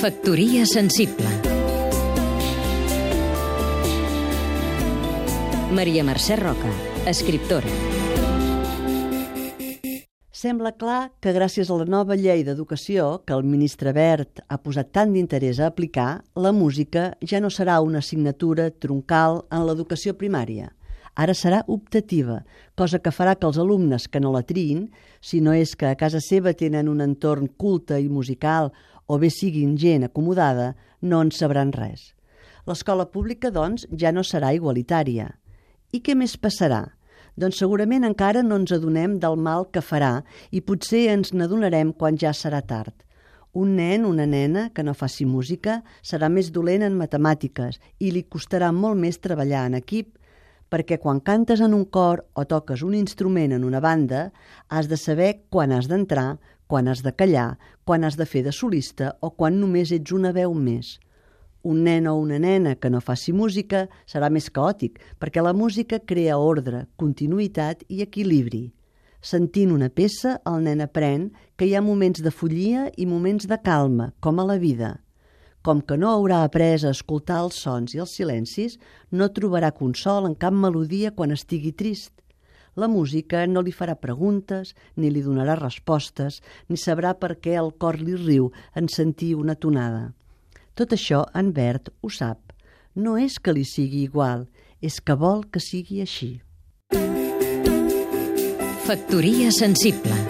Factoria sensible Maria Mercè Roca, escriptora Sembla clar que gràcies a la nova llei d'educació que el ministre Bert ha posat tant d'interès a aplicar, la música ja no serà una assignatura troncal en l'educació primària. Ara serà optativa, cosa que farà que els alumnes que no la triïn, si no és que a casa seva tenen un entorn culte i musical o bé siguin gent acomodada, no en sabran res. L'escola pública, doncs, ja no serà igualitària. I què més passarà? Doncs segurament encara no ens adonem del mal que farà i potser ens n'adonarem quan ja serà tard. Un nen, una nena que no faci música serà més dolent en matemàtiques i li costarà molt més treballar en equip perquè quan cantes en un cor o toques un instrument en una banda, has de saber quan has d'entrar, quan has de callar, quan has de fer de solista o quan només ets una veu més. Un nen o una nena que no faci música serà més caòtic, perquè la música crea ordre, continuïtat i equilibri. Sentint una peça, el nen aprèn que hi ha moments de follia i moments de calma, com a la vida. Com que no haurà après a escoltar els sons i els silencis, no trobarà consol en cap melodia quan estigui trist. La música no li farà preguntes, ni li donarà respostes, ni sabrà per què el cor li riu en sentir una tonada. Tot això en Bert ho sap. No és que li sigui igual, és que vol que sigui així. Factoria sensible